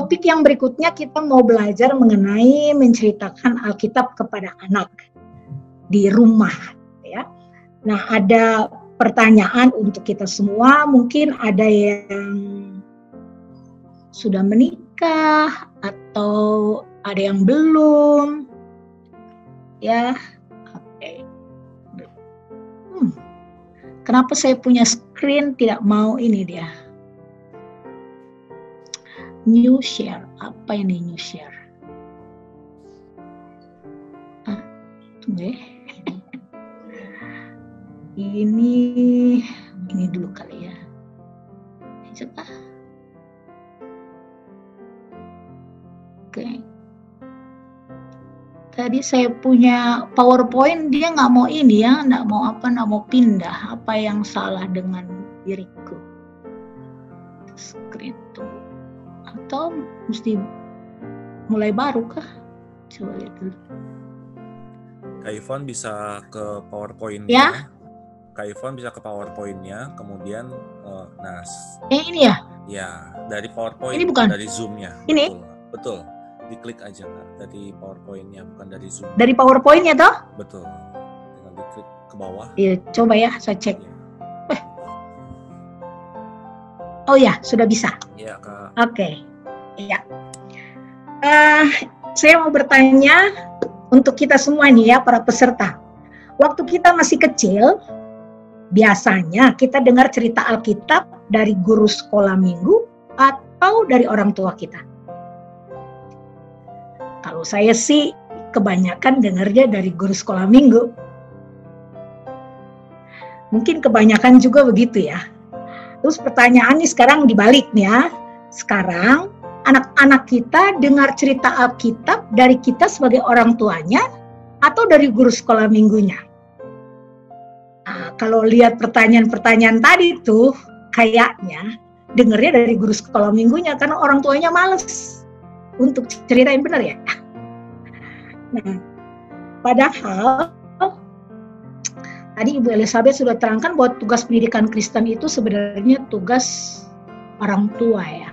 topik yang berikutnya kita mau belajar mengenai menceritakan Alkitab kepada anak di rumah ya. Nah, ada pertanyaan untuk kita semua, mungkin ada yang sudah menikah atau ada yang belum. Ya. Oke. Hmm. Kenapa saya punya screen tidak mau ini dia? New share. Apa ini new share? Ah, tunggu ya. ini ini dulu kali ya. Coba. Oke. Tadi saya punya PowerPoint, dia nggak mau ini ya, nggak mau apa, nggak mau pindah. Apa yang salah dengan diriku? Screen tuh. Atau mesti mulai baru kah? Coba lihat dulu. Kak Ivon bisa ke PowerPoint Ya. Kak Ivon bisa ke PowerPoint-nya, kemudian uh, nah Eh ini ya? ya dari PowerPoint Ini bukan? dari Zoom-nya. Ini? Betul. Betul. Diklik aja Kak dari PowerPoint-nya bukan dari Zoom. Dari PowerPoint-nya toh? Betul. Tinggal diklik ke bawah. Iya, coba ya, saya cek. Ya. Oh ya, sudah bisa. Iya, Kak. Oke, iya. Eh, saya mau bertanya untuk kita semua nih ya, para peserta. Waktu kita masih kecil, biasanya kita dengar cerita Alkitab dari guru sekolah minggu atau dari orang tua kita. Kalau saya sih kebanyakan dengarnya dari guru sekolah minggu. Mungkin kebanyakan juga begitu ya. Terus pertanyaannya sekarang dibalik nih ya. Sekarang anak-anak kita dengar cerita Alkitab dari kita sebagai orang tuanya atau dari guru sekolah minggunya? Nah, kalau lihat pertanyaan-pertanyaan tadi tuh kayaknya dengarnya dari guru sekolah minggunya karena orang tuanya males untuk ceritain benar ya. Nah, padahal tadi Ibu Elizabeth sudah terangkan bahwa tugas pendidikan Kristen itu sebenarnya tugas orang tua ya.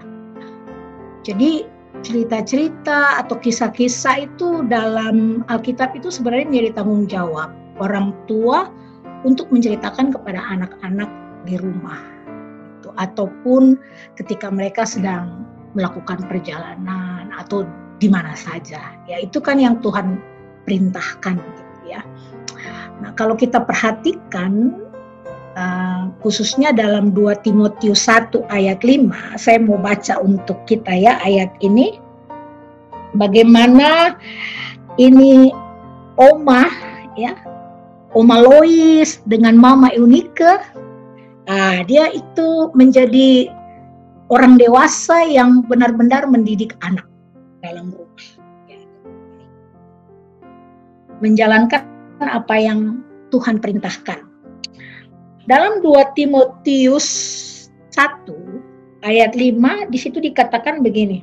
Jadi cerita-cerita atau kisah-kisah itu dalam Alkitab itu sebenarnya menjadi tanggung jawab orang tua untuk menceritakan kepada anak-anak di rumah. Gitu. Ataupun ketika mereka sedang melakukan perjalanan atau di mana saja. Ya itu kan yang Tuhan perintahkan gitu. Nah, kalau kita perhatikan uh, khususnya dalam 2 Timotius 1 ayat 5, saya mau baca untuk kita ya ayat ini. Bagaimana ini Oma ya, Oma Lois dengan Mama Eunike, nah, dia itu menjadi orang dewasa yang benar-benar mendidik anak dalam rumah. Ya. Menjalankan apa yang Tuhan perintahkan. Dalam 2 Timotius 1 ayat 5 di situ dikatakan begini.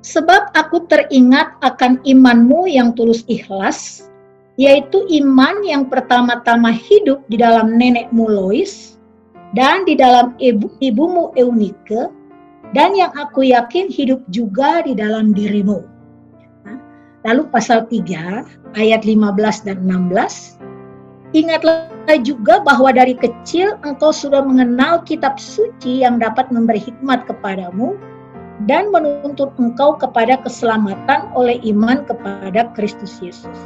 Sebab aku teringat akan imanmu yang tulus ikhlas, yaitu iman yang pertama-tama hidup di dalam nenekmu Lois dan di dalam ibu, ibumu Eunike, dan yang aku yakin hidup juga di dalam dirimu. Lalu pasal 3 ayat 15 dan 16. Ingatlah juga bahwa dari kecil engkau sudah mengenal kitab suci yang dapat memberi hikmat kepadamu dan menuntut engkau kepada keselamatan oleh iman kepada Kristus Yesus.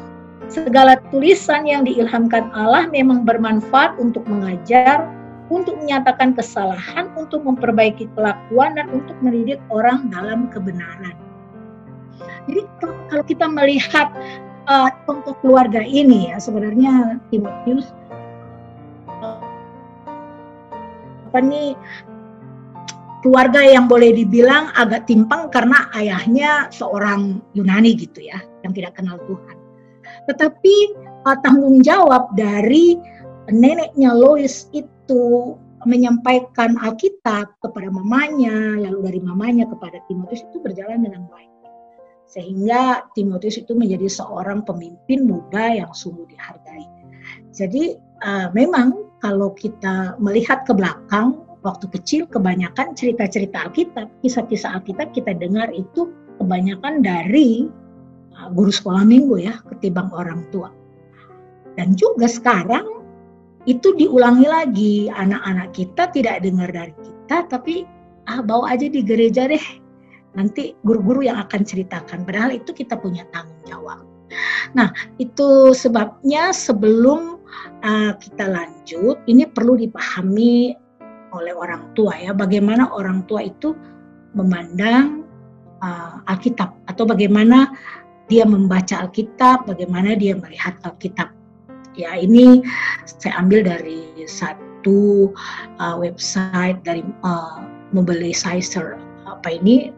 Segala tulisan yang diilhamkan Allah memang bermanfaat untuk mengajar, untuk menyatakan kesalahan, untuk memperbaiki kelakuan dan untuk mendidik orang dalam kebenaran. Jadi kalau kita melihat uh, contoh keluarga ini ya sebenarnya Timotius uh, apa nih keluarga yang boleh dibilang agak timpang karena ayahnya seorang Yunani gitu ya yang tidak kenal Tuhan. Tetapi uh, tanggung jawab dari neneknya Lois itu menyampaikan Alkitab kepada mamanya, lalu dari mamanya kepada Timotius itu berjalan dengan baik sehingga Timotius itu menjadi seorang pemimpin muda yang sungguh dihargai. Jadi uh, memang kalau kita melihat ke belakang waktu kecil kebanyakan cerita-cerita Alkitab, kisah-kisah Alkitab kita dengar itu kebanyakan dari uh, guru sekolah minggu ya, ketimbang orang tua. Dan juga sekarang itu diulangi lagi, anak-anak kita tidak dengar dari kita, tapi ah bawa aja di gereja deh. Nanti guru-guru yang akan ceritakan. Padahal itu kita punya tanggung jawab. Nah, itu sebabnya sebelum uh, kita lanjut, ini perlu dipahami oleh orang tua ya, bagaimana orang tua itu memandang uh, Alkitab atau bagaimana dia membaca Alkitab, bagaimana dia melihat Alkitab. Ya, ini saya ambil dari satu uh, website dari uh, Mobilizer apa ini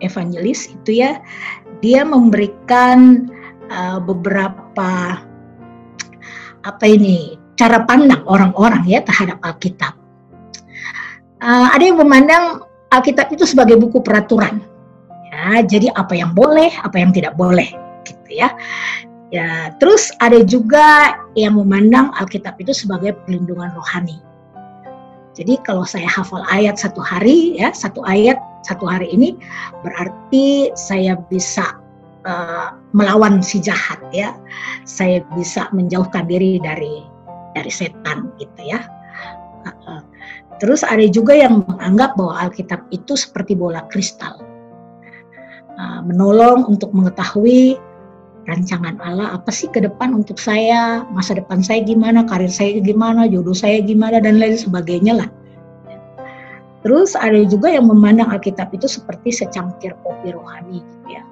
evangelis itu ya dia memberikan uh, beberapa apa ini cara pandang orang-orang ya terhadap Alkitab. Uh, ada yang memandang Alkitab itu sebagai buku peraturan. Ya, jadi apa yang boleh, apa yang tidak boleh, gitu ya. Ya, terus ada juga yang memandang Alkitab itu sebagai perlindungan rohani. Jadi kalau saya hafal ayat satu hari, ya satu ayat satu hari ini berarti saya bisa uh, melawan si jahat ya. Saya bisa menjauhkan diri dari dari setan gitu ya. Uh, terus ada juga yang menganggap bahwa Alkitab itu seperti bola kristal. Uh, menolong untuk mengetahui rancangan Allah apa sih ke depan untuk saya masa depan saya gimana karir saya gimana jodoh saya gimana dan lain sebagainya lah Terus ada juga yang memandang Alkitab itu seperti secangkir kopi rohani gitu ya.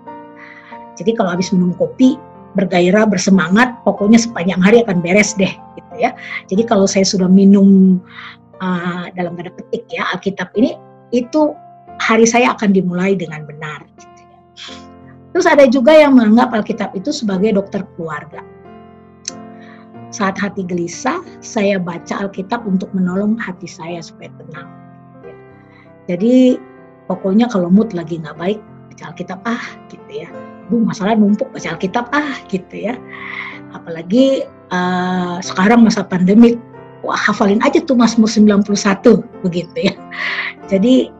Jadi kalau habis minum kopi bergairah, bersemangat, pokoknya sepanjang hari akan beres deh gitu ya. Jadi kalau saya sudah minum uh, dalam tanda petik ya Alkitab ini itu hari saya akan dimulai dengan benar gitu ya. Terus ada juga yang menganggap Alkitab itu sebagai dokter keluarga. Saat hati gelisah, saya baca Alkitab untuk menolong hati saya supaya tenang. Jadi pokoknya kalau mood lagi nggak baik, baca Alkitab ah gitu ya. Bu masalah numpuk baca Alkitab ah gitu ya. Apalagi uh, sekarang masa pandemik wah hafalin aja tuh Mazmur 91 begitu ya. Jadi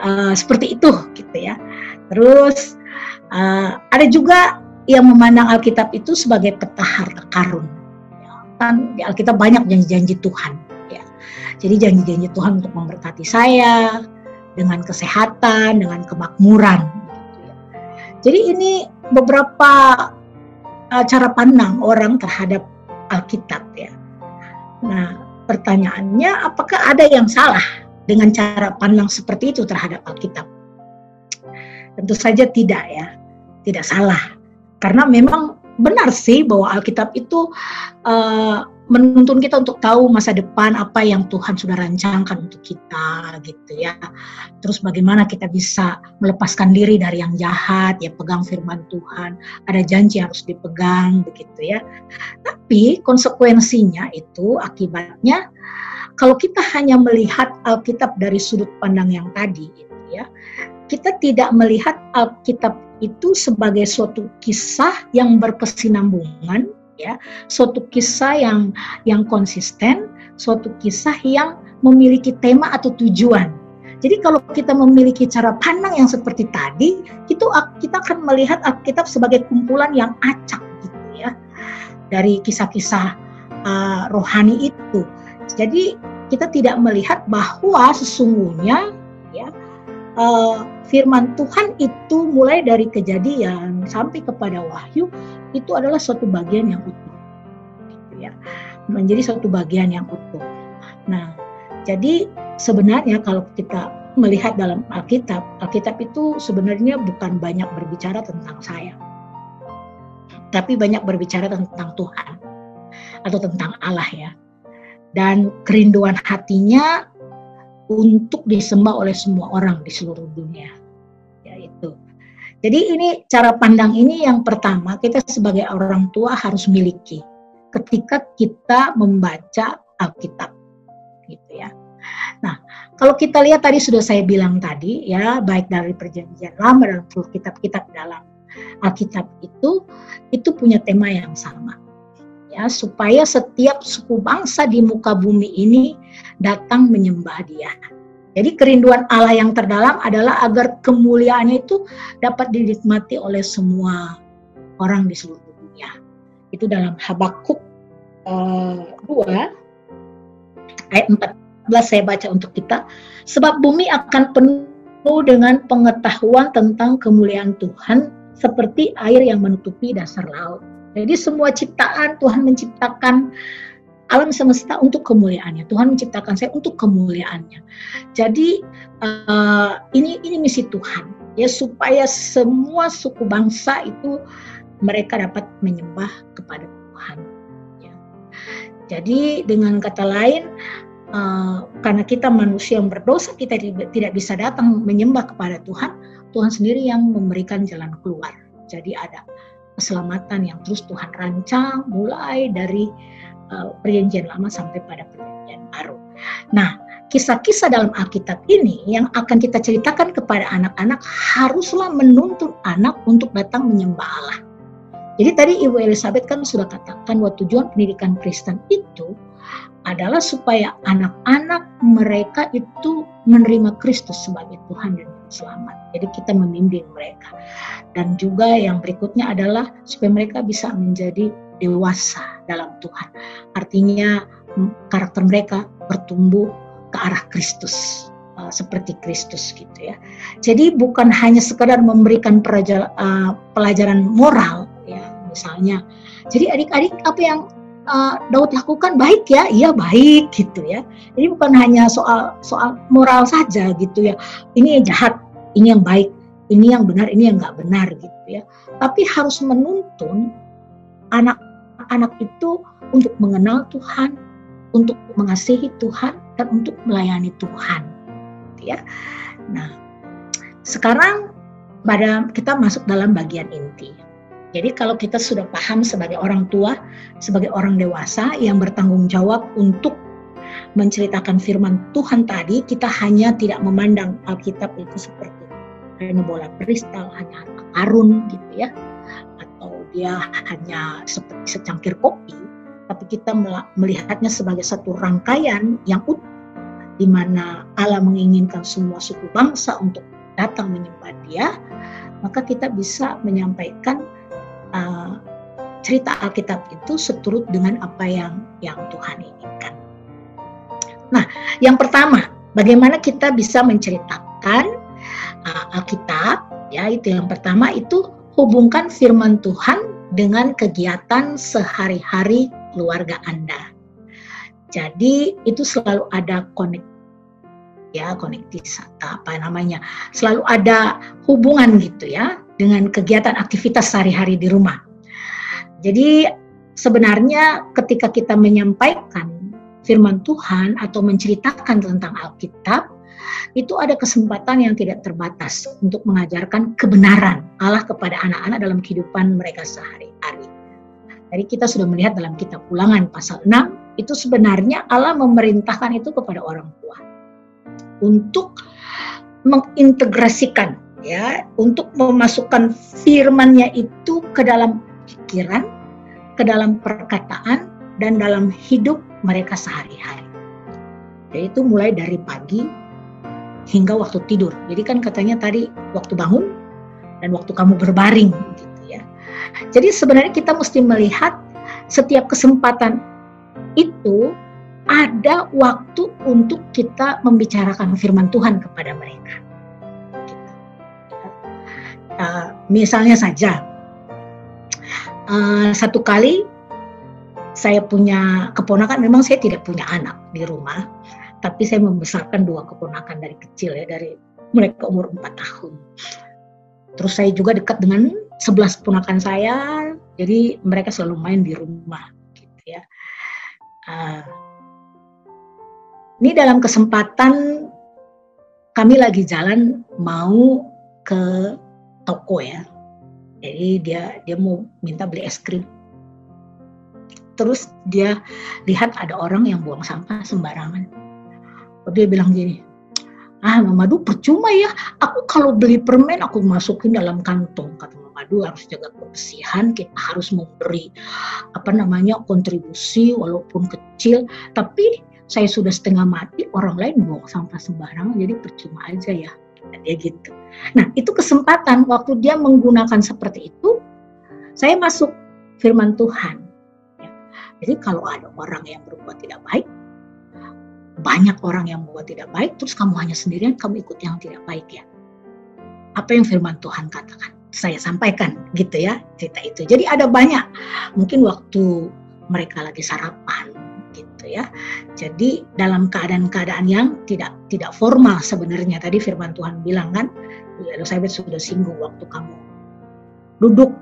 uh, seperti itu gitu ya. Terus uh, ada juga yang memandang Alkitab itu sebagai peta harta karun. Ya, kan di Alkitab banyak janji-janji Tuhan ya. Jadi janji-janji Tuhan untuk memberkati saya dengan kesehatan dengan kemakmuran jadi ini beberapa uh, cara pandang orang terhadap Alkitab ya. Nah, pertanyaannya apakah ada yang salah dengan cara pandang seperti itu terhadap Alkitab? Tentu saja tidak ya, tidak salah. Karena memang benar sih bahwa Alkitab itu uh, menuntun kita untuk tahu masa depan apa yang Tuhan sudah rancangkan untuk kita gitu ya. Terus bagaimana kita bisa melepaskan diri dari yang jahat, ya pegang firman Tuhan. Ada janji harus dipegang begitu ya. Tapi konsekuensinya itu akibatnya kalau kita hanya melihat Alkitab dari sudut pandang yang tadi gitu ya. Kita tidak melihat Alkitab itu sebagai suatu kisah yang berkesinambungan ya. Suatu kisah yang yang konsisten suatu kisah yang memiliki tema atau tujuan. Jadi kalau kita memiliki cara pandang yang seperti tadi itu kita akan melihat Alkitab sebagai kumpulan yang acak gitu ya dari kisah-kisah uh, rohani itu. Jadi kita tidak melihat bahwa sesungguhnya ya uh, firman Tuhan itu mulai dari kejadian sampai kepada wahyu itu adalah suatu bagian yang utuh. Gitu ya. Menjadi suatu bagian yang utuh. Nah jadi sebenarnya kalau kita melihat dalam Alkitab Alkitab itu sebenarnya bukan banyak berbicara tentang saya tapi banyak berbicara tentang Tuhan atau tentang Allah ya. Dan kerinduan hatinya untuk disembah oleh semua orang di seluruh dunia yaitu jadi ini cara pandang ini yang pertama kita sebagai orang tua harus miliki ketika kita membaca Alkitab gitu ya. Nah, kalau kita lihat tadi sudah saya bilang tadi ya, baik dari perjanjian lama dan kitab-kitab dalam Alkitab itu itu punya tema yang sama. Ya, supaya setiap suku bangsa di muka bumi ini datang menyembah Dia. Jadi kerinduan Allah yang terdalam adalah agar kemuliaannya itu dapat dinikmati oleh semua orang di seluruh dunia. Itu dalam Habakuk uh, 2 ayat 14 saya baca untuk kita. Sebab bumi akan penuh dengan pengetahuan tentang kemuliaan Tuhan seperti air yang menutupi dasar laut. Jadi semua ciptaan Tuhan menciptakan alam semesta untuk kemuliaannya. Tuhan menciptakan saya untuk kemuliaannya. Jadi uh, ini ini misi Tuhan ya supaya semua suku bangsa itu mereka dapat menyembah kepada Tuhan. Ya. Jadi dengan kata lain uh, karena kita manusia yang berdosa kita tidak bisa datang menyembah kepada Tuhan, Tuhan sendiri yang memberikan jalan keluar. Jadi ada keselamatan yang terus Tuhan rancang mulai dari perjanjian lama sampai pada perjanjian baru. Nah, kisah-kisah dalam Alkitab ini yang akan kita ceritakan kepada anak-anak haruslah menuntun anak untuk datang menyembah Allah. Jadi tadi Ibu Elizabeth kan sudah katakan bahwa tujuan pendidikan Kristen itu adalah supaya anak-anak mereka itu menerima Kristus sebagai Tuhan dan selamat. Jadi kita membimbing mereka. Dan juga yang berikutnya adalah supaya mereka bisa menjadi dewasa dalam Tuhan. Artinya karakter mereka bertumbuh ke arah Kristus uh, seperti Kristus gitu ya. Jadi bukan hanya sekedar memberikan uh, pelajaran moral ya misalnya. Jadi adik-adik apa yang uh, Daud lakukan baik ya, iya baik gitu ya. Jadi bukan hanya soal soal moral saja gitu ya. Ini yang jahat, ini yang baik, ini yang benar, ini yang nggak benar gitu ya. Tapi harus menuntun anak-anak itu untuk mengenal Tuhan, untuk mengasihi Tuhan, dan untuk melayani Tuhan. Ya. Nah, sekarang pada kita masuk dalam bagian inti. Jadi kalau kita sudah paham sebagai orang tua, sebagai orang dewasa yang bertanggung jawab untuk menceritakan firman Tuhan tadi, kita hanya tidak memandang Alkitab itu seperti hanya bola kristal, hanya karun gitu ya dia hanya seperti secangkir kopi, tapi kita melihatnya sebagai satu rangkaian yang utuh di mana Allah menginginkan semua suku bangsa untuk datang menyembah Dia, maka kita bisa menyampaikan uh, cerita Alkitab itu seturut dengan apa yang yang Tuhan inginkan. Nah, yang pertama, bagaimana kita bisa menceritakan uh, Alkitab? Ya, itu yang pertama itu hubungkan firman Tuhan dengan kegiatan sehari-hari keluarga Anda. Jadi itu selalu ada konek ya konektis apa namanya selalu ada hubungan gitu ya dengan kegiatan aktivitas sehari-hari di rumah. Jadi sebenarnya ketika kita menyampaikan firman Tuhan atau menceritakan tentang Alkitab itu ada kesempatan yang tidak terbatas untuk mengajarkan kebenaran Allah kepada anak-anak dalam kehidupan mereka sehari-hari. Jadi kita sudah melihat dalam kitab ulangan pasal 6, itu sebenarnya Allah memerintahkan itu kepada orang tua. Untuk mengintegrasikan ya, untuk memasukkan firmannya itu ke dalam pikiran, ke dalam perkataan, dan dalam hidup mereka sehari-hari. Yaitu mulai dari pagi hingga waktu tidur. Jadi kan katanya tadi waktu bangun dan waktu kamu berbaring gitu ya. Jadi sebenarnya kita mesti melihat setiap kesempatan itu ada waktu untuk kita membicarakan firman Tuhan kepada mereka. Uh, misalnya saja, uh, satu kali saya punya keponakan, memang saya tidak punya anak di rumah, tapi saya membesarkan dua keponakan dari kecil ya dari mereka umur 4 tahun. Terus saya juga dekat dengan 11 keponakan saya, jadi mereka selalu main di rumah gitu ya. Uh, ini dalam kesempatan kami lagi jalan mau ke toko ya. Jadi dia dia mau minta beli es krim. Terus dia lihat ada orang yang buang sampah sembarangan dia bilang gini, ah Mama Du percuma ya, aku kalau beli permen aku masukin dalam kantong. Kata Mama Du harus jaga kebersihan, kita harus memberi apa namanya kontribusi walaupun kecil, tapi saya sudah setengah mati, orang lain buang sampah sembarangan, jadi percuma aja ya. Dia gitu. Nah, itu kesempatan waktu dia menggunakan seperti itu, saya masuk firman Tuhan. Ya. Jadi kalau ada orang yang berbuat tidak baik, banyak orang yang membuat tidak baik, terus kamu hanya sendirian, kamu ikut yang tidak baik ya. Apa yang firman Tuhan katakan? Saya sampaikan gitu ya cerita itu. Jadi ada banyak, mungkin waktu mereka lagi sarapan gitu ya. Jadi dalam keadaan-keadaan yang tidak tidak formal sebenarnya tadi firman Tuhan bilang kan, Elizabeth sudah singgung waktu kamu duduk,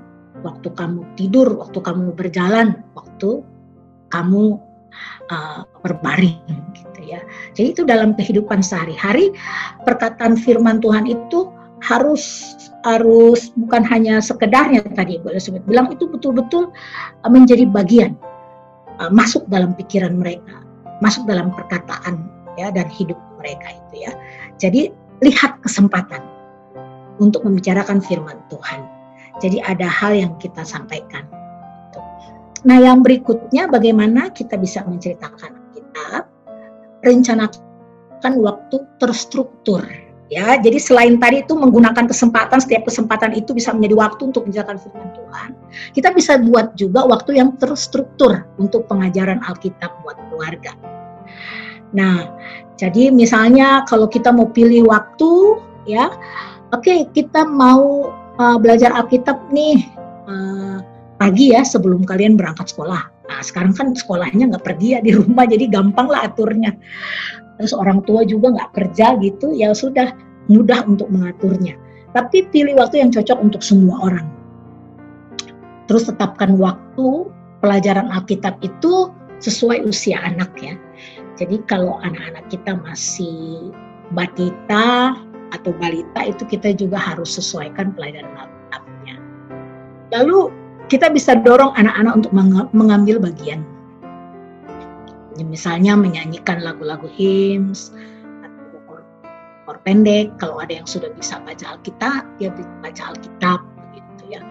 waktu kamu tidur, waktu kamu berjalan, waktu kamu uh, berbaring gitu ya. Jadi itu dalam kehidupan sehari-hari perkataan firman Tuhan itu harus harus bukan hanya sekedarnya tadi Bu Elizabeth bilang itu betul-betul uh, menjadi bagian uh, masuk dalam pikiran mereka, masuk dalam perkataan ya dan hidup mereka itu ya. Jadi lihat kesempatan untuk membicarakan firman Tuhan. Jadi ada hal yang kita sampaikan Nah, yang berikutnya bagaimana kita bisa menceritakan kita rencanakan waktu terstruktur ya. Jadi selain tadi itu menggunakan kesempatan setiap kesempatan itu bisa menjadi waktu untuk menjalankan firman Tuhan. Kita bisa buat juga waktu yang terstruktur untuk pengajaran Alkitab buat keluarga. Nah, jadi misalnya kalau kita mau pilih waktu ya, oke okay, kita mau uh, belajar Alkitab nih uh, pagi ya sebelum kalian berangkat sekolah. Nah sekarang kan sekolahnya nggak pergi ya di rumah jadi gampang lah aturnya. Terus orang tua juga nggak kerja gitu ya sudah mudah untuk mengaturnya. Tapi pilih waktu yang cocok untuk semua orang. Terus tetapkan waktu pelajaran Alkitab itu sesuai usia anak ya. Jadi kalau anak-anak kita masih batita atau balita itu kita juga harus sesuaikan pelajaran Alkitabnya. Lalu kita bisa dorong anak-anak untuk mengambil bagian. Misalnya menyanyikan lagu-lagu hymns atau kor, pendek. Kalau ada yang sudah bisa baca Alkitab, dia baca Alkitab begitu ya.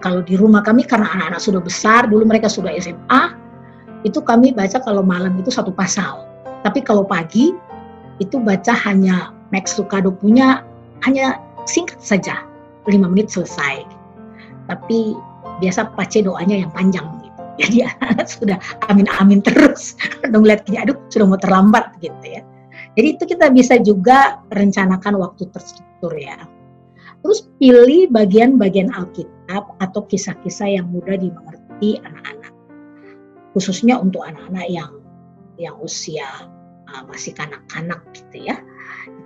Kalau di rumah kami karena anak-anak sudah besar, dulu mereka sudah SMA, itu kami baca kalau malam itu satu pasal. Tapi kalau pagi itu baca hanya Max Lucado punya hanya singkat saja, lima menit selesai. Tapi biasa pace doanya yang panjang gitu. Jadi anak-anak sudah amin-amin terus. Udah ngeliat gini, aduh sudah mau terlambat gitu ya. Jadi itu kita bisa juga rencanakan waktu terstruktur ya. Terus pilih bagian-bagian Alkitab atau kisah-kisah yang mudah dimengerti anak-anak. Khususnya untuk anak-anak yang yang usia uh, masih kanak-kanak gitu ya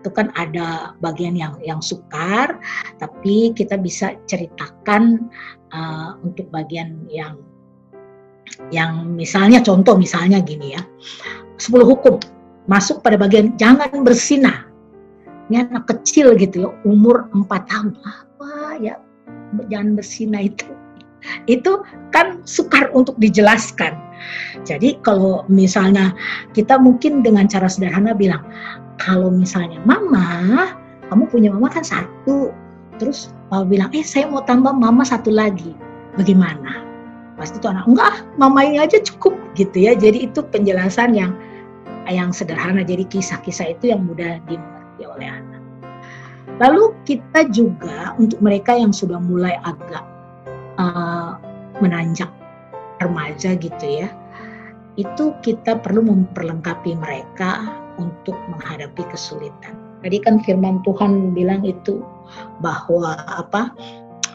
itu kan ada bagian yang yang sukar tapi kita bisa ceritakan uh, untuk bagian yang yang misalnya contoh misalnya gini ya. 10 hukum. Masuk pada bagian jangan bersinah. Ini anak kecil gitu loh umur 4 tahun. Apa ya jangan bersinah itu? Itu kan sukar untuk dijelaskan. Jadi kalau misalnya kita mungkin dengan cara sederhana bilang kalau misalnya mama, kamu punya mama kan satu, terus papa bilang, eh saya mau tambah mama satu lagi, bagaimana? Pasti itu anak, enggak, mama ini aja cukup gitu ya. Jadi itu penjelasan yang yang sederhana, jadi kisah-kisah itu yang mudah dimengerti oleh anak. Lalu kita juga untuk mereka yang sudah mulai agak uh, menanjak remaja gitu ya, itu kita perlu memperlengkapi mereka untuk menghadapi kesulitan. Tadi kan firman Tuhan bilang itu bahwa apa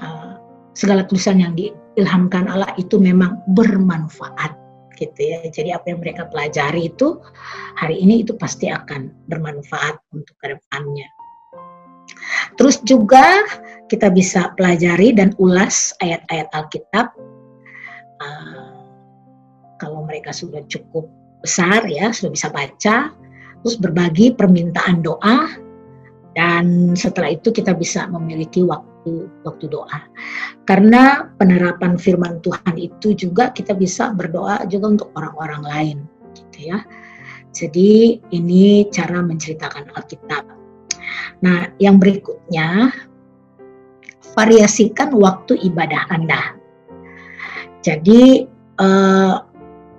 uh, segala tulisan yang diilhamkan Allah itu memang bermanfaat gitu ya. Jadi apa yang mereka pelajari itu hari ini itu pasti akan bermanfaat untuk ke depannya. Terus juga kita bisa pelajari dan ulas ayat-ayat Alkitab. Uh, kalau mereka sudah cukup besar ya, sudah bisa baca, terus berbagi permintaan doa dan setelah itu kita bisa memiliki waktu waktu doa. Karena penerapan firman Tuhan itu juga kita bisa berdoa juga untuk orang-orang lain gitu ya. Jadi ini cara menceritakan Alkitab. Nah, yang berikutnya variasikan waktu ibadah Anda. Jadi eh,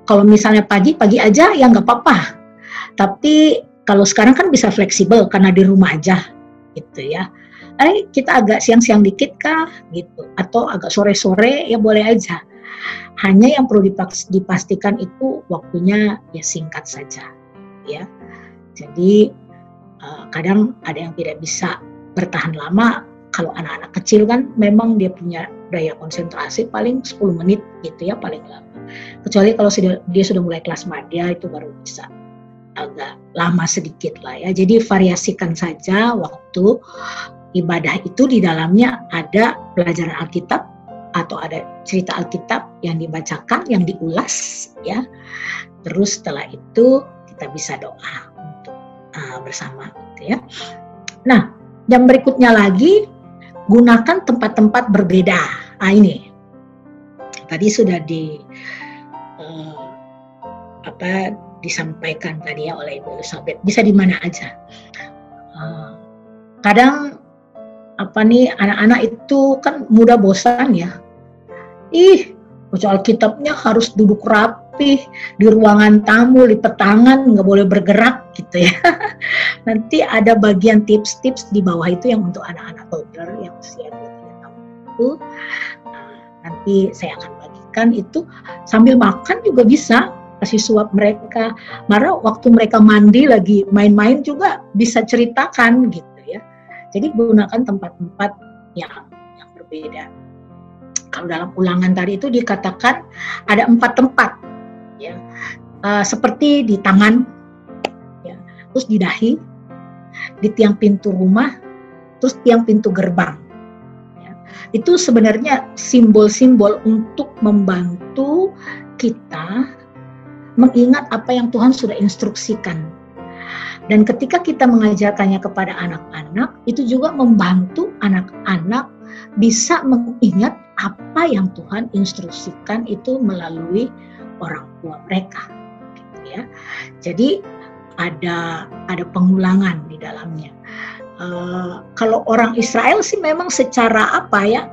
kalau misalnya pagi pagi aja ya nggak apa-apa Tapi kalau sekarang kan bisa fleksibel karena di rumah aja gitu ya. Eh kita agak siang-siang dikit kah gitu atau agak sore-sore ya boleh aja. Hanya yang perlu dipastikan itu waktunya ya singkat saja ya. Jadi uh, kadang ada yang tidak bisa bertahan lama kalau anak-anak kecil kan memang dia punya daya konsentrasi paling 10 menit gitu ya paling lama. Kecuali kalau dia sudah mulai kelas madya itu baru bisa agak lama sedikit lah ya. Jadi variasikan saja waktu ibadah itu di dalamnya ada pelajaran Alkitab atau ada cerita Alkitab yang dibacakan, yang diulas ya. Terus setelah itu kita bisa doa untuk uh, bersama gitu ya. Nah, yang berikutnya lagi gunakan tempat-tempat berbeda. Ah ini tadi sudah di uh, apa disampaikan tadi ya oleh Ibu Elizabeth. Bisa di mana aja. Uh, kadang apa nih anak-anak itu kan mudah bosan ya. Ih, baca Alkitabnya harus duduk rapi di ruangan tamu, lipat tangan, nggak boleh bergerak gitu ya. Nanti ada bagian tips-tips di bawah itu yang untuk anak-anak toddler yang usia 2 tahun itu. Nah, nanti saya akan bagikan itu sambil makan juga bisa kasih suap mereka. Marah waktu mereka mandi lagi main-main juga bisa ceritakan gitu ya. Jadi gunakan tempat-tempat yang yang berbeda. Kalau dalam ulangan tadi itu dikatakan ada empat tempat ya. Uh, seperti di tangan ya, terus di dahi, di tiang pintu rumah, terus tiang pintu gerbang. Ya. Itu sebenarnya simbol-simbol untuk membantu kita mengingat apa yang Tuhan sudah instruksikan. Dan ketika kita mengajarkannya kepada anak-anak, itu juga membantu anak-anak bisa mengingat apa yang Tuhan instruksikan itu melalui orang tua mereka. Gitu ya. Jadi ada ada pengulangan di dalamnya. Uh, kalau orang Israel sih memang secara apa ya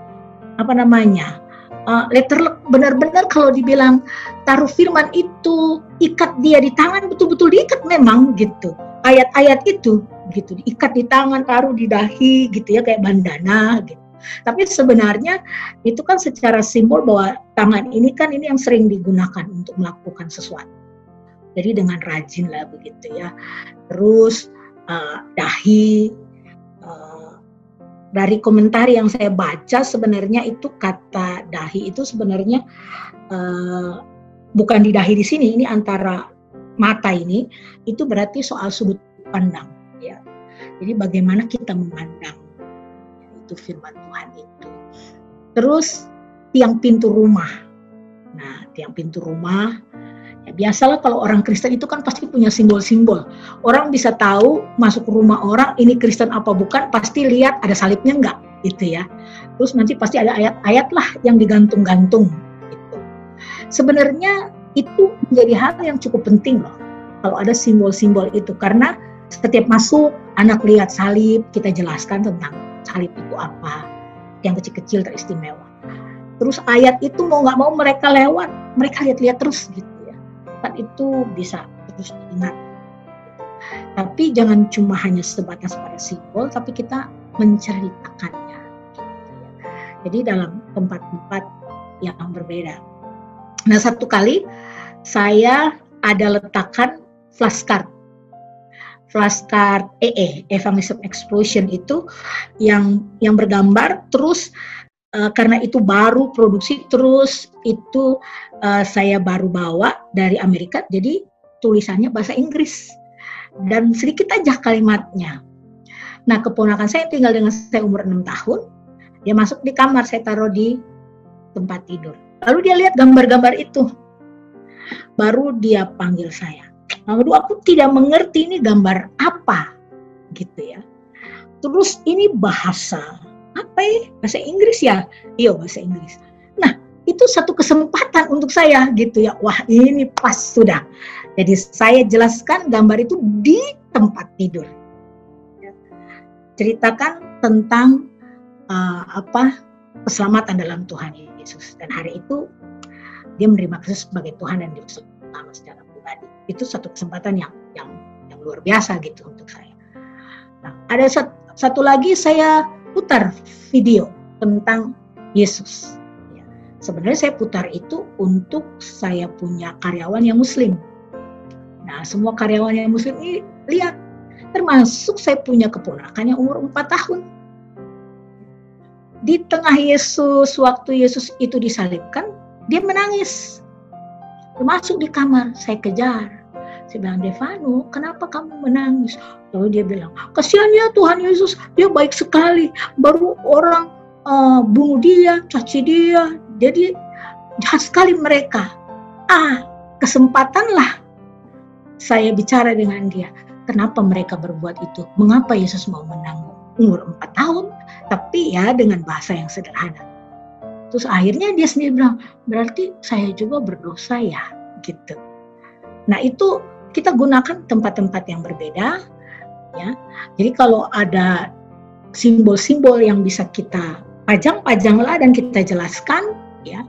apa namanya uh, letter benar-benar kalau dibilang taruh firman itu ikat dia di tangan betul-betul diikat memang gitu. Ayat-ayat itu gitu diikat di tangan taruh di dahi gitu ya kayak bandana gitu. Tapi sebenarnya itu kan secara simbol bahwa tangan ini kan ini yang sering digunakan untuk melakukan sesuatu. Jadi dengan rajin lah begitu ya. Terus uh, dahi dari komentar yang saya baca sebenarnya itu kata dahi itu sebenarnya uh, bukan di dahi di sini ini antara mata ini itu berarti soal sudut pandang ya. Jadi bagaimana kita memandang itu firman Tuhan itu. Terus tiang pintu rumah. Nah, tiang pintu rumah biasalah kalau orang Kristen itu kan pasti punya simbol-simbol. Orang bisa tahu masuk rumah orang ini Kristen apa bukan, pasti lihat ada salibnya enggak gitu ya. Terus nanti pasti ada ayat-ayat lah yang digantung-gantung gitu. Sebenarnya itu menjadi hal yang cukup penting loh kalau ada simbol-simbol itu karena setiap masuk anak lihat salib kita jelaskan tentang salib itu apa yang kecil-kecil teristimewa terus ayat itu mau nggak mau mereka lewat mereka lihat-lihat terus gitu kan itu bisa terus diingat. Tapi jangan cuma hanya sebatas pada simbol, tapi kita menceritakannya. Jadi dalam tempat-tempat yang berbeda. Nah satu kali saya ada letakkan flashcard flashcard EE Evangelism Explosion itu yang yang bergambar terus uh, karena itu baru produksi terus itu uh, saya baru bawa dari Amerika jadi tulisannya bahasa Inggris. Dan sedikit aja kalimatnya. Nah keponakan saya tinggal dengan saya umur 6 tahun dia masuk di kamar saya taruh di tempat tidur. Lalu dia lihat gambar-gambar itu. Baru dia panggil saya. Lalu aku tidak mengerti ini gambar apa gitu ya. Terus ini bahasa apa ya? Bahasa Inggris ya? Iya bahasa Inggris itu satu kesempatan untuk saya gitu ya. Wah ini pas sudah. Jadi saya jelaskan gambar itu di tempat tidur. Ceritakan tentang uh, apa keselamatan dalam Tuhan Yesus. Dan hari itu dia menerima Kristus sebagai Tuhan dan Yesus utama secara pribadi. Itu satu kesempatan yang yang yang luar biasa gitu untuk saya. Nah, ada satu lagi saya putar video tentang Yesus. Ya. Sebenarnya saya putar itu untuk saya punya karyawan yang Muslim. Nah, semua karyawan yang Muslim ini lihat, termasuk saya punya keponakan yang umur 4 tahun. Di tengah Yesus, waktu Yesus itu disalibkan, dia menangis. Masuk di kamar, saya kejar. Saya bilang, Devano, kenapa kamu menangis? Lalu dia bilang, kasihan ya Tuhan Yesus, dia baik sekali. Baru orang uh, bunuh dia, caci dia. Jadi sekali mereka. Ah, kesempatanlah saya bicara dengan dia. Kenapa mereka berbuat itu? Mengapa Yesus mau menanggung umur 4 tahun? Tapi ya dengan bahasa yang sederhana. Terus akhirnya dia sendiri bilang, berarti saya juga berdosa ya, gitu. Nah itu kita gunakan tempat-tempat yang berbeda ya jadi kalau ada simbol-simbol yang bisa kita pajang-pajanglah dan kita jelaskan ya.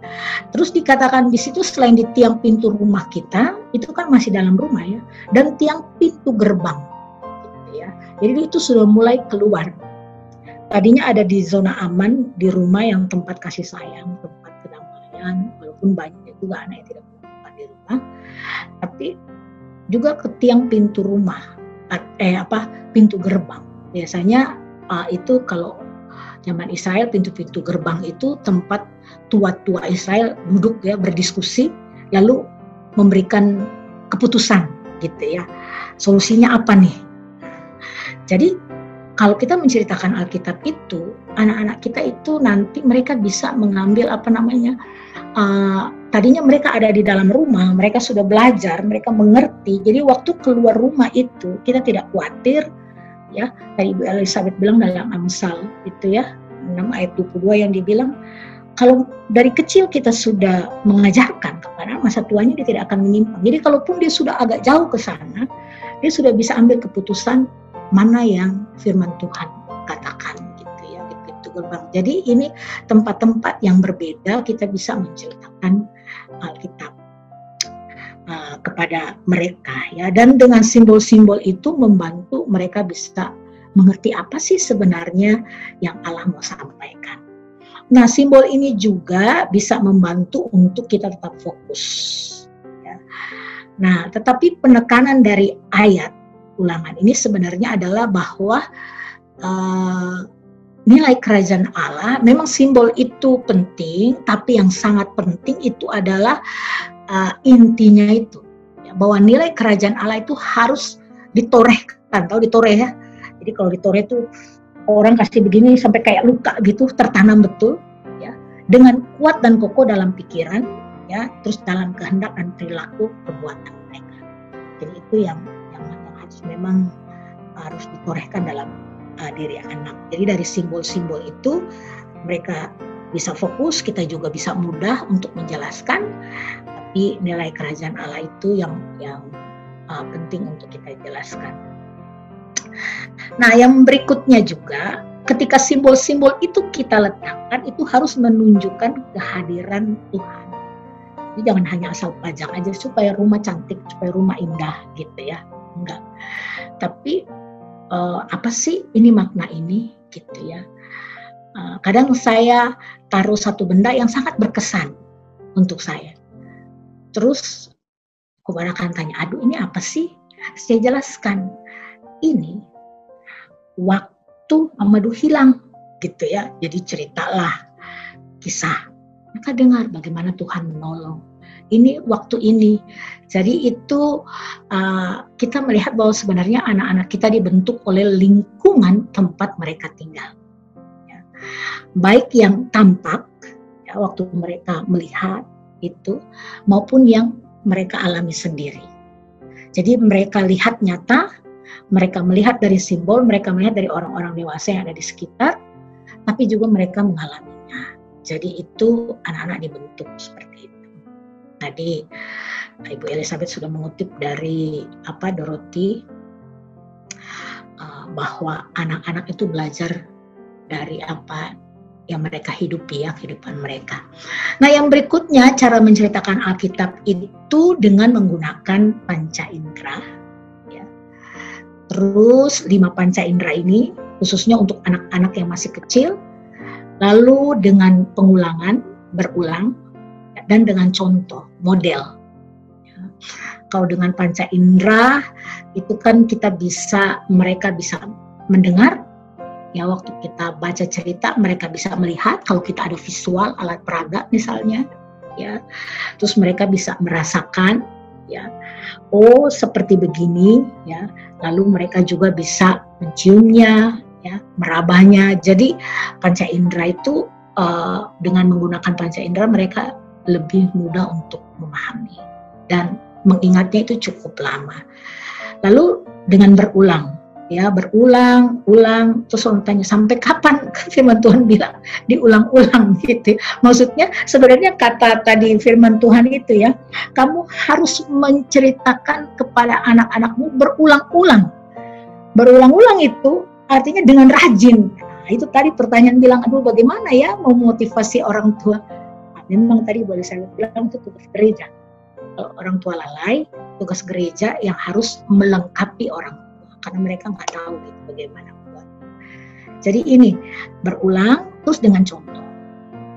Terus dikatakan di situ selain di tiang pintu rumah kita itu kan masih dalam rumah ya dan tiang pintu gerbang gitu ya. Jadi itu sudah mulai keluar. Tadinya ada di zona aman di rumah yang tempat kasih sayang tempat kedamaian walaupun banyak juga anak yang tidak tempat di rumah. Tapi juga ke tiang pintu rumah eh apa pintu gerbang. Biasanya uh, itu kalau zaman Israel pintu-pintu gerbang itu tempat tua-tua Israel duduk ya berdiskusi lalu memberikan keputusan gitu ya solusinya apa nih jadi kalau kita menceritakan Alkitab itu anak-anak kita itu nanti mereka bisa mengambil apa namanya uh, tadinya mereka ada di dalam rumah, mereka sudah belajar, mereka mengerti. Jadi waktu keluar rumah itu kita tidak khawatir ya. Tadi Ibu Elizabeth bilang dalam Amsal itu ya 6 ayat 22 yang dibilang kalau dari kecil kita sudah mengajarkan kepada masa tuanya dia tidak akan menyimpang. Jadi kalaupun dia sudah agak jauh ke sana, dia sudah bisa ambil keputusan mana yang firman Tuhan katakan gerbang. Jadi ini tempat-tempat yang berbeda kita bisa menceritakan Alkitab uh, kepada mereka ya dan dengan simbol-simbol itu membantu mereka bisa mengerti apa sih sebenarnya yang Allah mau sampaikan. Nah, simbol ini juga bisa membantu untuk kita tetap fokus. Ya. Nah, tetapi penekanan dari ayat ulangan ini sebenarnya adalah bahwa uh, nilai kerajaan Allah memang simbol itu penting tapi yang sangat penting itu adalah uh, intinya itu ya, bahwa nilai kerajaan Allah itu harus ditorehkan tahu ditoreh ya jadi kalau ditoreh itu orang kasih begini sampai kayak luka gitu tertanam betul ya dengan kuat dan kokoh dalam pikiran ya terus dalam kehendak dan perilaku perbuatan mereka jadi itu yang yang, harus memang harus ditorehkan dalam uh, diri anak. Jadi dari simbol-simbol itu mereka bisa fokus, kita juga bisa mudah untuk menjelaskan. Tapi nilai kerajaan Allah itu yang yang uh, penting untuk kita jelaskan. Nah, yang berikutnya juga ketika simbol-simbol itu kita letakkan itu harus menunjukkan kehadiran Tuhan. Jadi jangan hanya asal pajang aja supaya rumah cantik, supaya rumah indah gitu ya. Enggak. Tapi uh, apa sih ini makna ini gitu ya. Uh, kadang saya taruh satu benda yang sangat berkesan untuk saya. Terus kebanyakan tanya, aduh ini apa sih? Saya jelaskan, ini waktu Amadu hilang gitu ya. Jadi ceritalah kisah. Maka dengar bagaimana Tuhan menolong ini waktu ini. Jadi itu uh, kita melihat bahwa sebenarnya anak-anak kita dibentuk oleh lingkungan tempat mereka tinggal. Ya. Baik yang tampak ya, waktu mereka melihat itu maupun yang mereka alami sendiri. Jadi mereka lihat nyata, mereka melihat dari simbol, mereka melihat dari orang-orang dewasa yang ada di sekitar, tapi juga mereka mengalaminya. Jadi itu anak-anak dibentuk seperti itu. Tadi Ibu Elizabeth sudah mengutip dari apa Dorothy uh, bahwa anak-anak itu belajar dari apa yang mereka hidupi ya kehidupan mereka. Nah yang berikutnya cara menceritakan Alkitab itu dengan menggunakan panca indera. Terus lima panca indera ini khususnya untuk anak-anak yang masih kecil, lalu dengan pengulangan berulang dan dengan contoh model. Kalau dengan panca indera itu kan kita bisa mereka bisa mendengar. Ya waktu kita baca cerita mereka bisa melihat. Kalau kita ada visual alat peraga misalnya ya. Terus mereka bisa merasakan ya oh seperti begini ya. Lalu mereka juga bisa menciumnya ya merabahnya. Jadi panca indera itu uh, dengan menggunakan panca indera mereka lebih mudah untuk memahami dan mengingatnya itu cukup lama. Lalu dengan berulang ya berulang ulang. Terus orang tanya sampai kapan? Firman Tuhan bilang diulang-ulang gitu. Maksudnya sebenarnya kata tadi firman Tuhan itu ya kamu harus menceritakan kepada anak-anakmu berulang-ulang. Berulang-ulang itu artinya dengan rajin. Nah, itu tadi pertanyaan bilang aduh bagaimana ya memotivasi orang tua? Nah, memang tadi boleh saya bilang itu tugas gereja. Orang tua lalai tugas gereja yang harus melengkapi orang karena mereka nggak tahu gitu bagaimana buat. Jadi ini berulang terus dengan contoh.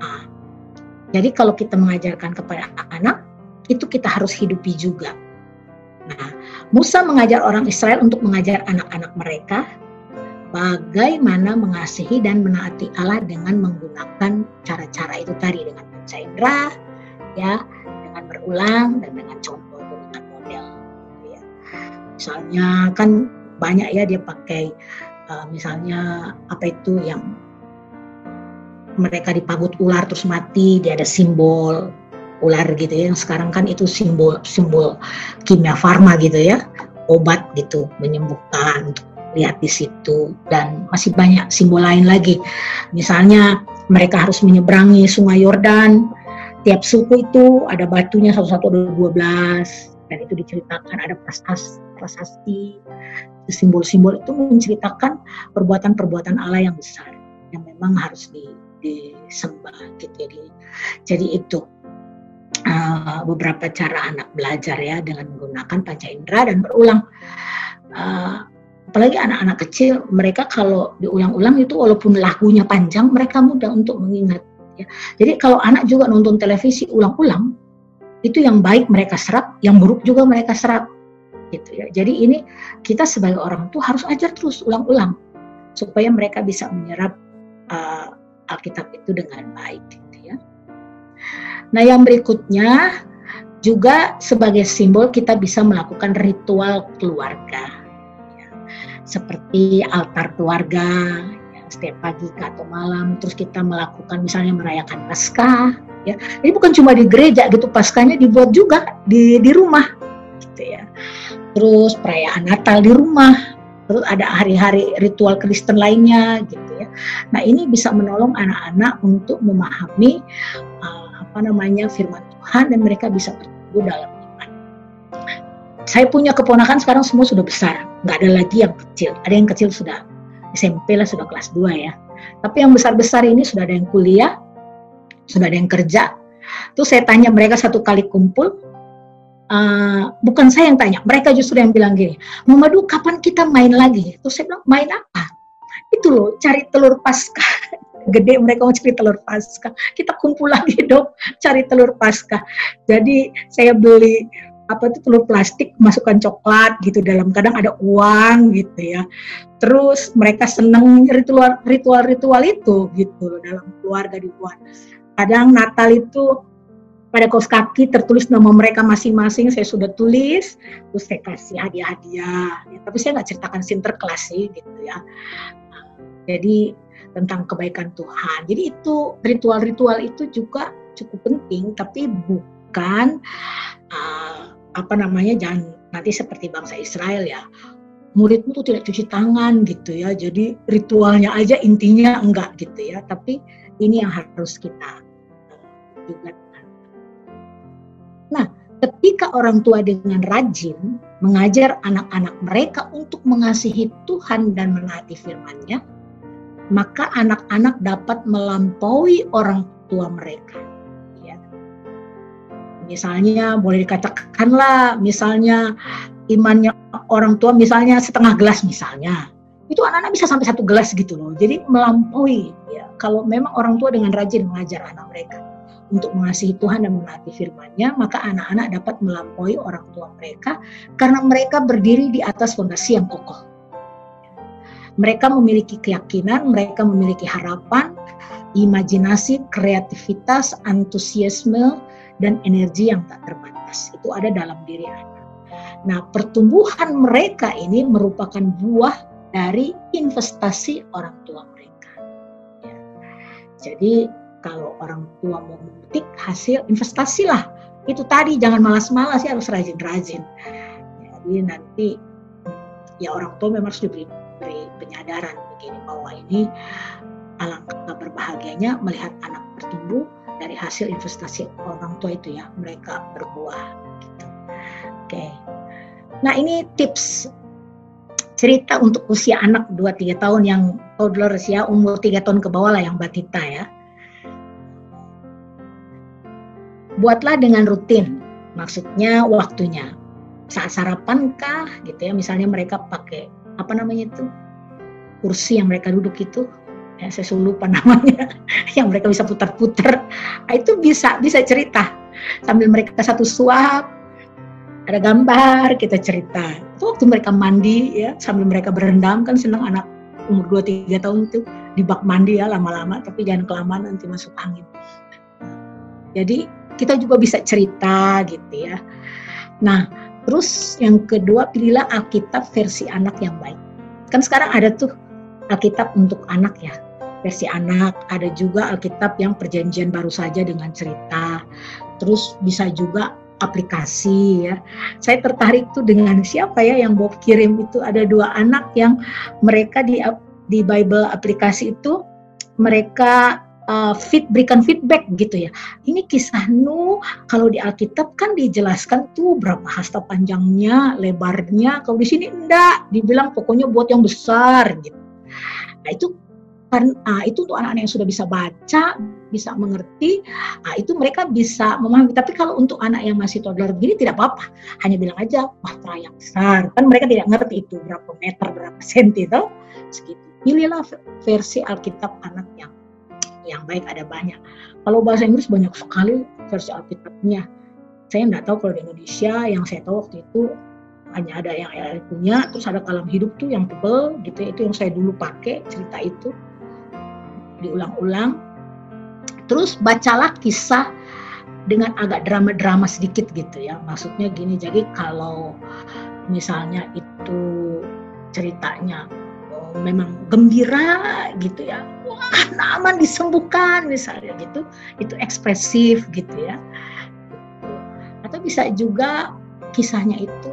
Nah, jadi kalau kita mengajarkan kepada anak itu kita harus hidupi juga. Nah, Musa mengajar orang Israel untuk mengajar anak-anak mereka bagaimana mengasihi dan menaati Allah dengan menggunakan cara-cara itu tadi dengan indera, ya, dengan berulang dan dengan contoh dengan model. Ya. Misalnya kan banyak ya dia pakai uh, misalnya apa itu yang mereka dipagut ular terus mati dia ada simbol ular gitu ya. Yang sekarang kan itu simbol simbol kimia farma gitu ya. Obat gitu menyembuhkan lihat di situ. Dan masih banyak simbol lain lagi. Misalnya mereka harus menyeberangi sungai Yordan. Tiap suku itu ada batunya satu-satu ada dua belas dan itu diceritakan ada prasasti simbol-simbol itu menceritakan perbuatan-perbuatan Allah yang besar yang memang harus di, disembah gitu jadi jadi itu. Uh, beberapa cara anak belajar ya dengan menggunakan panca indera dan berulang. Uh, apalagi anak-anak kecil mereka kalau diulang-ulang itu walaupun lagunya panjang mereka mudah untuk mengingat ya. Jadi kalau anak juga nonton televisi ulang-ulang itu yang baik mereka serap yang buruk juga mereka serap gitu ya. Jadi ini kita sebagai orang tua harus ajar terus ulang-ulang supaya mereka bisa menyerap uh, Alkitab itu dengan baik gitu ya. Nah, yang berikutnya juga sebagai simbol kita bisa melakukan ritual keluarga. Ya. Seperti altar keluarga setiap pagi atau malam terus kita melakukan misalnya merayakan Paskah ya. Ini bukan cuma di gereja gitu, Paskahnya dibuat juga di di rumah gitu ya terus perayaan Natal di rumah, terus ada hari-hari ritual Kristen lainnya gitu ya. Nah ini bisa menolong anak-anak untuk memahami uh, apa namanya firman Tuhan dan mereka bisa bertumbuh dalam iman. Saya punya keponakan sekarang semua sudah besar, nggak ada lagi yang kecil. Ada yang kecil sudah SMP lah sudah kelas 2 ya. Tapi yang besar-besar ini sudah ada yang kuliah, sudah ada yang kerja. Terus saya tanya mereka satu kali kumpul, uh, bukan saya yang tanya, mereka justru yang bilang gini, Mamadu kapan kita main lagi? Terus saya bilang, main apa? Itu loh, cari telur pasca. Gede mereka mau cari telur pasca. Kita kumpul lagi dong, cari telur pasca. Jadi saya beli apa itu telur plastik masukkan coklat gitu dalam kadang ada uang gitu ya. Terus mereka seneng ritual ritual ritual itu gitu dalam keluarga dibuat kadang Natal itu pada kaos kaki tertulis nama mereka masing-masing saya sudah tulis terus saya kasih hadiah-hadiah. Ya, tapi saya nggak ceritakan sinterklas sih gitu ya. Jadi tentang kebaikan Tuhan. Jadi itu ritual-ritual itu juga cukup penting tapi bukan uh, apa namanya jangan nanti seperti bangsa Israel ya muridmu tuh tidak cuci tangan gitu ya jadi ritualnya aja intinya enggak gitu ya tapi ini yang harus kita uh, juga Nah, ketika orang tua dengan rajin mengajar anak-anak mereka untuk mengasihi Tuhan dan menaati firman-Nya, maka anak-anak dapat melampaui orang tua mereka. Ya. Misalnya boleh dikatakanlah, misalnya imannya orang tua misalnya setengah gelas misalnya itu anak-anak bisa sampai satu gelas gitu loh jadi melampaui ya kalau memang orang tua dengan rajin mengajar anak mereka untuk mengasihi Tuhan dan menaati firman-Nya, maka anak-anak dapat melampaui orang tua mereka karena mereka berdiri di atas fondasi yang kokoh. Mereka memiliki keyakinan, mereka memiliki harapan, imajinasi, kreativitas, antusiasme, dan energi yang tak terbatas. Itu ada dalam diri anak. Nah, pertumbuhan mereka ini merupakan buah dari investasi orang tua mereka. Ya. Jadi, kalau orang tua mau memetik hasil investasi lah. Itu tadi jangan malas-malas ya harus rajin-rajin. Jadi nanti ya orang tua memang harus diberi, diberi penyadaran begini bahwa ini alangkah berbahagianya melihat anak bertumbuh dari hasil investasi orang tua itu ya mereka berbuah. Gitu. Oke. Nah ini tips cerita untuk usia anak 2-3 tahun yang toddlers ya, umur 3 tahun ke bawah lah yang batita ya. Buatlah dengan rutin, maksudnya waktunya. Saat sarapan kah gitu ya, misalnya mereka pakai apa namanya itu kursi yang mereka duduk itu ya, saya lupa namanya yang mereka bisa putar-putar. Nah, itu bisa bisa cerita. Sambil mereka satu suap ada gambar kita cerita. Itu waktu mereka mandi ya sambil mereka berendam kan senang anak umur 2 3 tahun itu di bak mandi ya lama-lama tapi jangan kelamaan nanti masuk angin. Jadi kita juga bisa cerita gitu ya. Nah terus yang kedua pilihlah Alkitab versi anak yang baik. Kan sekarang ada tuh Alkitab untuk anak ya versi anak, ada juga Alkitab yang perjanjian baru saja dengan cerita. Terus bisa juga aplikasi ya. Saya tertarik tuh dengan siapa ya yang Bob kirim itu ada dua anak yang mereka di di Bible aplikasi itu mereka uh, fit berikan feedback gitu ya. Ini kisah Nuh kalau di Alkitab kan dijelaskan tuh berapa hasta panjangnya, lebarnya. Kalau di sini enggak, dibilang pokoknya buat yang besar gitu. Nah itu kan uh, itu untuk anak-anak yang sudah bisa baca, bisa mengerti, uh, itu mereka bisa memahami. Tapi kalau untuk anak yang masih toddler begini tidak apa-apa, hanya bilang aja bahtera yang besar. Kan mereka tidak ngerti itu berapa meter, berapa senti, itu segitu. Pilihlah versi Alkitab anak yang yang baik ada banyak. Kalau bahasa Inggris banyak sekali versi Alkitabnya. Saya tidak tahu kalau di Indonesia yang saya tahu waktu itu hanya ada yang punya, terus ada kalam hidup tuh yang tebel gitu, itu yang saya dulu pakai cerita itu diulang-ulang. Terus bacalah kisah dengan agak drama-drama sedikit gitu ya. Maksudnya gini, jadi kalau misalnya itu ceritanya oh, memang gembira gitu ya. Wah, aman disembuhkan misalnya gitu. Itu ekspresif gitu ya. Atau bisa juga kisahnya itu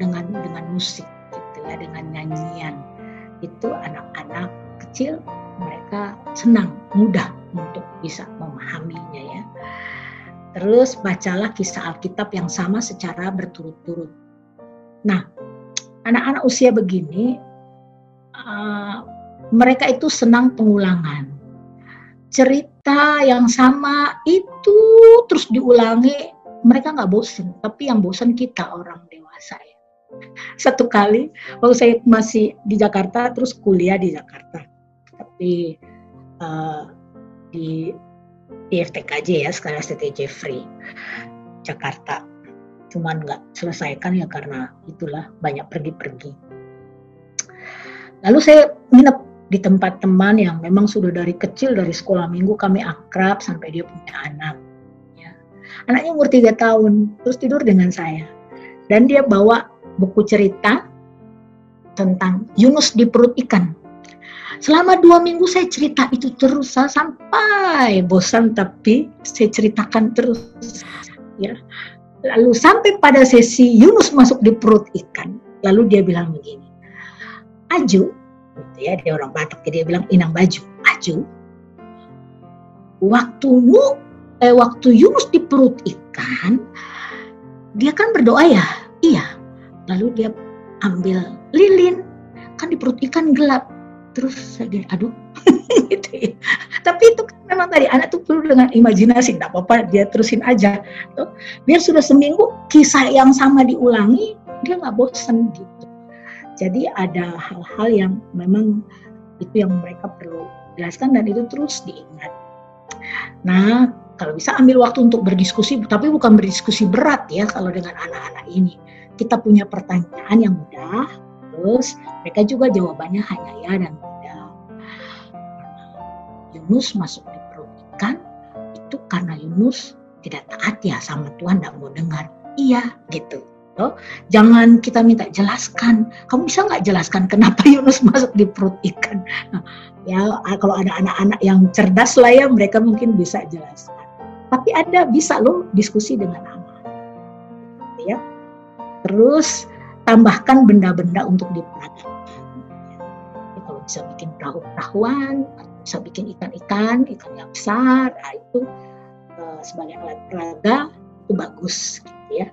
dengan dengan musik gitu ya, dengan nyanyian. Itu anak-anak kecil mereka senang, mudah untuk bisa memahaminya ya. Terus bacalah kisah Alkitab yang sama secara berturut-turut. Nah, anak-anak usia begini, uh, mereka itu senang pengulangan. Cerita yang sama itu terus diulangi, mereka nggak bosen. Tapi yang bosen kita orang dewasa ya. Satu kali, waktu saya masih di Jakarta, terus kuliah di Jakarta di uh, di IFTKJ ya sekarang STT Jeffrey Jakarta. Cuman nggak selesaikan ya karena itulah banyak pergi-pergi. Lalu saya nginep di tempat teman yang memang sudah dari kecil dari sekolah minggu kami akrab sampai dia punya anak ya. anaknya umur tiga tahun terus tidur dengan saya. Dan dia bawa buku cerita tentang Yunus di perut ikan Selama dua minggu saya cerita itu terus sampai bosan tapi saya ceritakan terus ya. Lalu sampai pada sesi Yunus masuk di perut ikan, lalu dia bilang begini, Aju, gitu ya dia orang Batak, dia bilang inang baju, Aju, waktu nu, eh, waktu Yunus di perut ikan, dia kan berdoa ya, iya. Lalu dia ambil lilin, kan di perut ikan gelap, terus saya gini aduh gitu ya. tapi itu kan memang tadi anak tuh perlu dengan imajinasi tidak apa-apa dia terusin aja tuh biar sudah seminggu kisah yang sama diulangi dia nggak bosan gitu. Jadi ada hal-hal yang memang itu yang mereka perlu jelaskan dan itu terus diingat. Nah, kalau bisa ambil waktu untuk berdiskusi, tapi bukan berdiskusi berat ya kalau dengan anak-anak ini. Kita punya pertanyaan yang mudah, terus mereka juga jawabannya hanya ya dan tidak. Yunus masuk di perut ikan itu karena Yunus tidak taat ya sama Tuhan, tidak mau dengar. Iya, gitu. Oh, jangan kita minta jelaskan. Kamu bisa nggak jelaskan kenapa Yunus masuk di perut ikan? Nah, ya kalau ada anak-anak yang cerdas lah ya mereka mungkin bisa jelaskan. Tapi ada bisa loh diskusi dengan anak. Ya. Terus tambahkan benda-benda untuk diperagakan. Ya, kalau bisa bikin perahu-perahuan, bisa bikin ikan-ikan, ikan yang besar, nah itu uh, sebagai alat peraga itu bagus, gitu ya.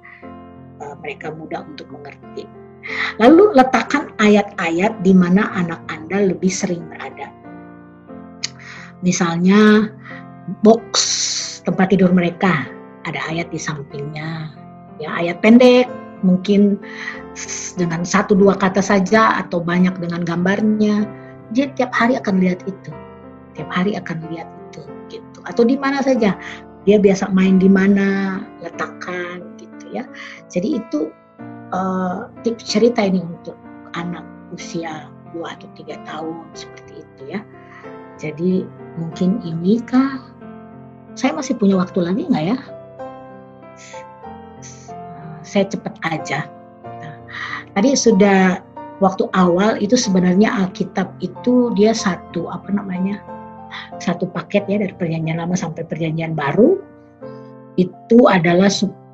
Uh, mereka mudah untuk mengerti. Lalu letakkan ayat-ayat di mana anak Anda lebih sering berada. Misalnya box tempat tidur mereka ada ayat di sampingnya ya ayat pendek mungkin dengan satu dua kata saja atau banyak dengan gambarnya dia tiap hari akan lihat itu. Tiap hari akan lihat itu gitu. Atau di mana saja. Dia biasa main di mana letakkan gitu ya. Jadi itu uh, tips cerita ini untuk anak usia dua atau tiga tahun seperti itu ya. Jadi mungkin ini kah? Saya masih punya waktu lagi nggak ya? Saya cepat aja. Nah, tadi sudah waktu awal itu sebenarnya Alkitab itu dia satu apa namanya satu paket ya dari perjanjian lama sampai perjanjian baru itu adalah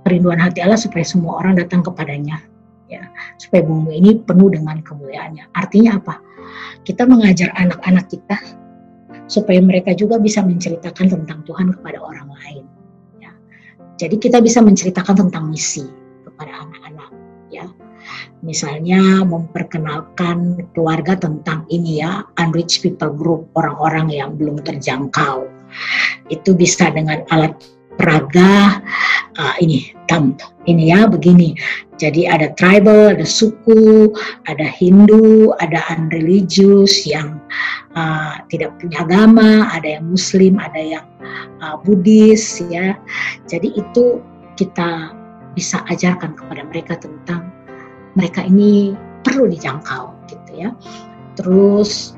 perinduan hati Allah supaya semua orang datang kepadanya ya supaya bumi ini penuh dengan kemuliaannya artinya apa kita mengajar anak-anak kita supaya mereka juga bisa menceritakan tentang Tuhan kepada orang lain. Ya. Jadi kita bisa menceritakan tentang misi misalnya memperkenalkan keluarga tentang ini ya, unreached people group, orang-orang yang belum terjangkau. Itu bisa dengan alat peraga uh, ini tam ini ya begini jadi ada tribal ada suku ada Hindu ada unreligious yang uh, tidak punya agama ada yang Muslim ada yang uh, Buddhis ya jadi itu kita bisa ajarkan kepada mereka tentang mereka ini perlu dijangkau gitu ya terus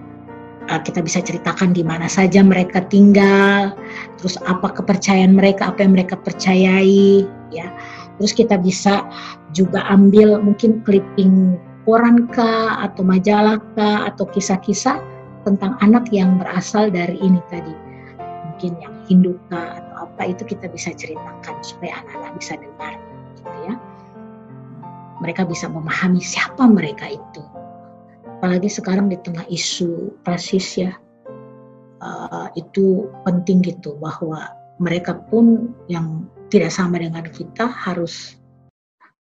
uh, kita bisa ceritakan di mana saja mereka tinggal, terus apa kepercayaan mereka, apa yang mereka percayai, ya. Terus kita bisa juga ambil mungkin clipping koran kah atau majalah kah atau kisah-kisah tentang anak yang berasal dari ini tadi. Mungkin yang Hindu kah atau apa itu kita bisa ceritakan supaya anak-anak bisa dengar. Mereka bisa memahami siapa mereka itu. Apalagi sekarang di tengah isu rasis ya uh, itu penting gitu bahwa mereka pun yang tidak sama dengan kita harus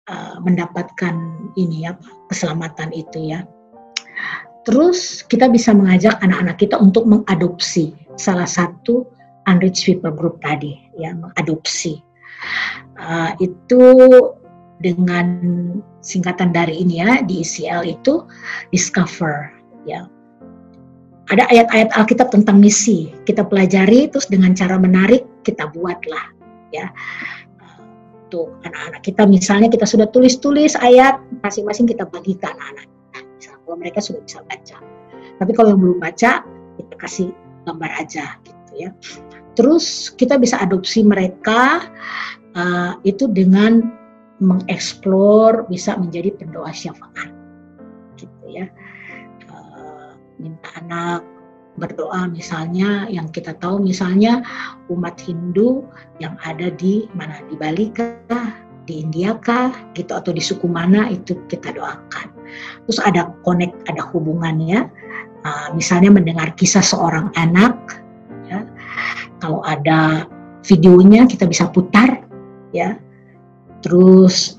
uh, mendapatkan ini ya keselamatan itu ya. Terus kita bisa mengajak anak-anak kita untuk mengadopsi salah satu unreached people group tadi ya mengadopsi. Uh, itu dengan singkatan dari ini ya di ICL itu discover ya. Ada ayat-ayat Alkitab tentang misi kita pelajari terus dengan cara menarik kita buatlah ya. Untuk anak-anak kita misalnya kita sudah tulis-tulis ayat masing-masing kita bagi ke anak-anak misalnya kalau mereka sudah bisa baca. Tapi kalau yang belum baca kita kasih gambar aja gitu ya. Terus kita bisa adopsi mereka uh, itu dengan mengeksplor bisa menjadi pendoa syafaat. Gitu ya. Uh, minta anak berdoa misalnya yang kita tahu misalnya umat Hindu yang ada di mana di Bali kah di India kah gitu atau di suku mana itu kita doakan. Terus ada connect ada hubungannya. Uh, misalnya mendengar kisah seorang anak ya. Kalau ada videonya kita bisa putar ya Terus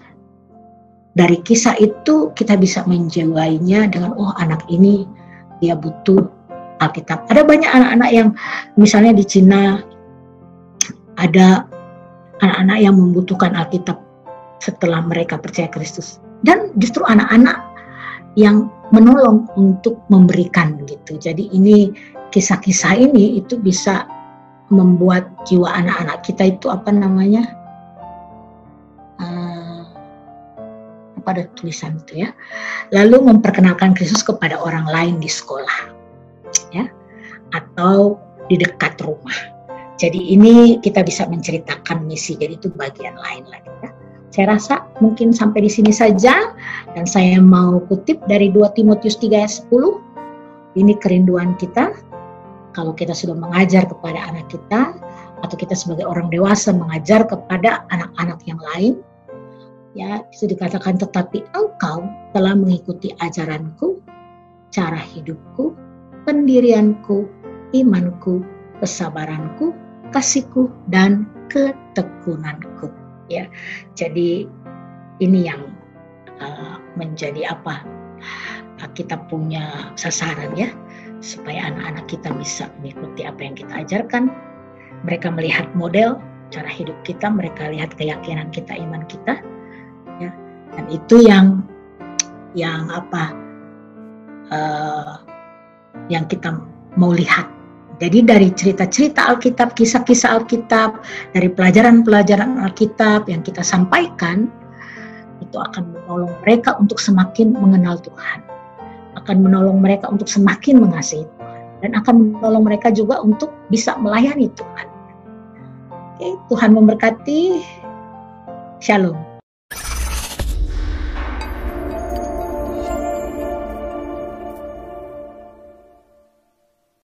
dari kisah itu kita bisa menjiwainya dengan oh anak ini dia butuh Alkitab. Ada banyak anak-anak yang misalnya di Cina ada anak-anak yang membutuhkan Alkitab setelah mereka percaya Kristus. dan justru anak-anak yang menolong untuk memberikan gitu. Jadi ini kisah-kisah ini itu bisa membuat jiwa anak-anak kita itu apa namanya apa ada tulisan itu ya. Lalu memperkenalkan Kristus kepada orang lain di sekolah ya atau di dekat rumah. Jadi ini kita bisa menceritakan misi jadi itu bagian lain lagi ya. Saya rasa mungkin sampai di sini saja dan saya mau kutip dari 2 Timotius 3 ayat 10. Ini kerinduan kita kalau kita sudah mengajar kepada anak kita atau kita sebagai orang dewasa mengajar kepada anak-anak yang lain ya itu dikatakan tetapi engkau telah mengikuti ajaranku cara hidupku pendirianku imanku kesabaranku kasihku dan ketekunanku ya. Jadi ini yang uh, menjadi apa uh, kita punya sasaran ya supaya anak-anak kita bisa mengikuti apa yang kita ajarkan. Mereka melihat model cara hidup kita, mereka lihat keyakinan kita, iman kita. Dan itu yang yang apa uh, yang kita mau lihat jadi dari cerita-cerita Alkitab, kisah-kisah Alkitab, dari pelajaran-pelajaran Alkitab yang kita sampaikan, itu akan menolong mereka untuk semakin mengenal Tuhan. Akan menolong mereka untuk semakin mengasihi Tuhan. Dan akan menolong mereka juga untuk bisa melayani Tuhan. Oke, Tuhan memberkati. Shalom.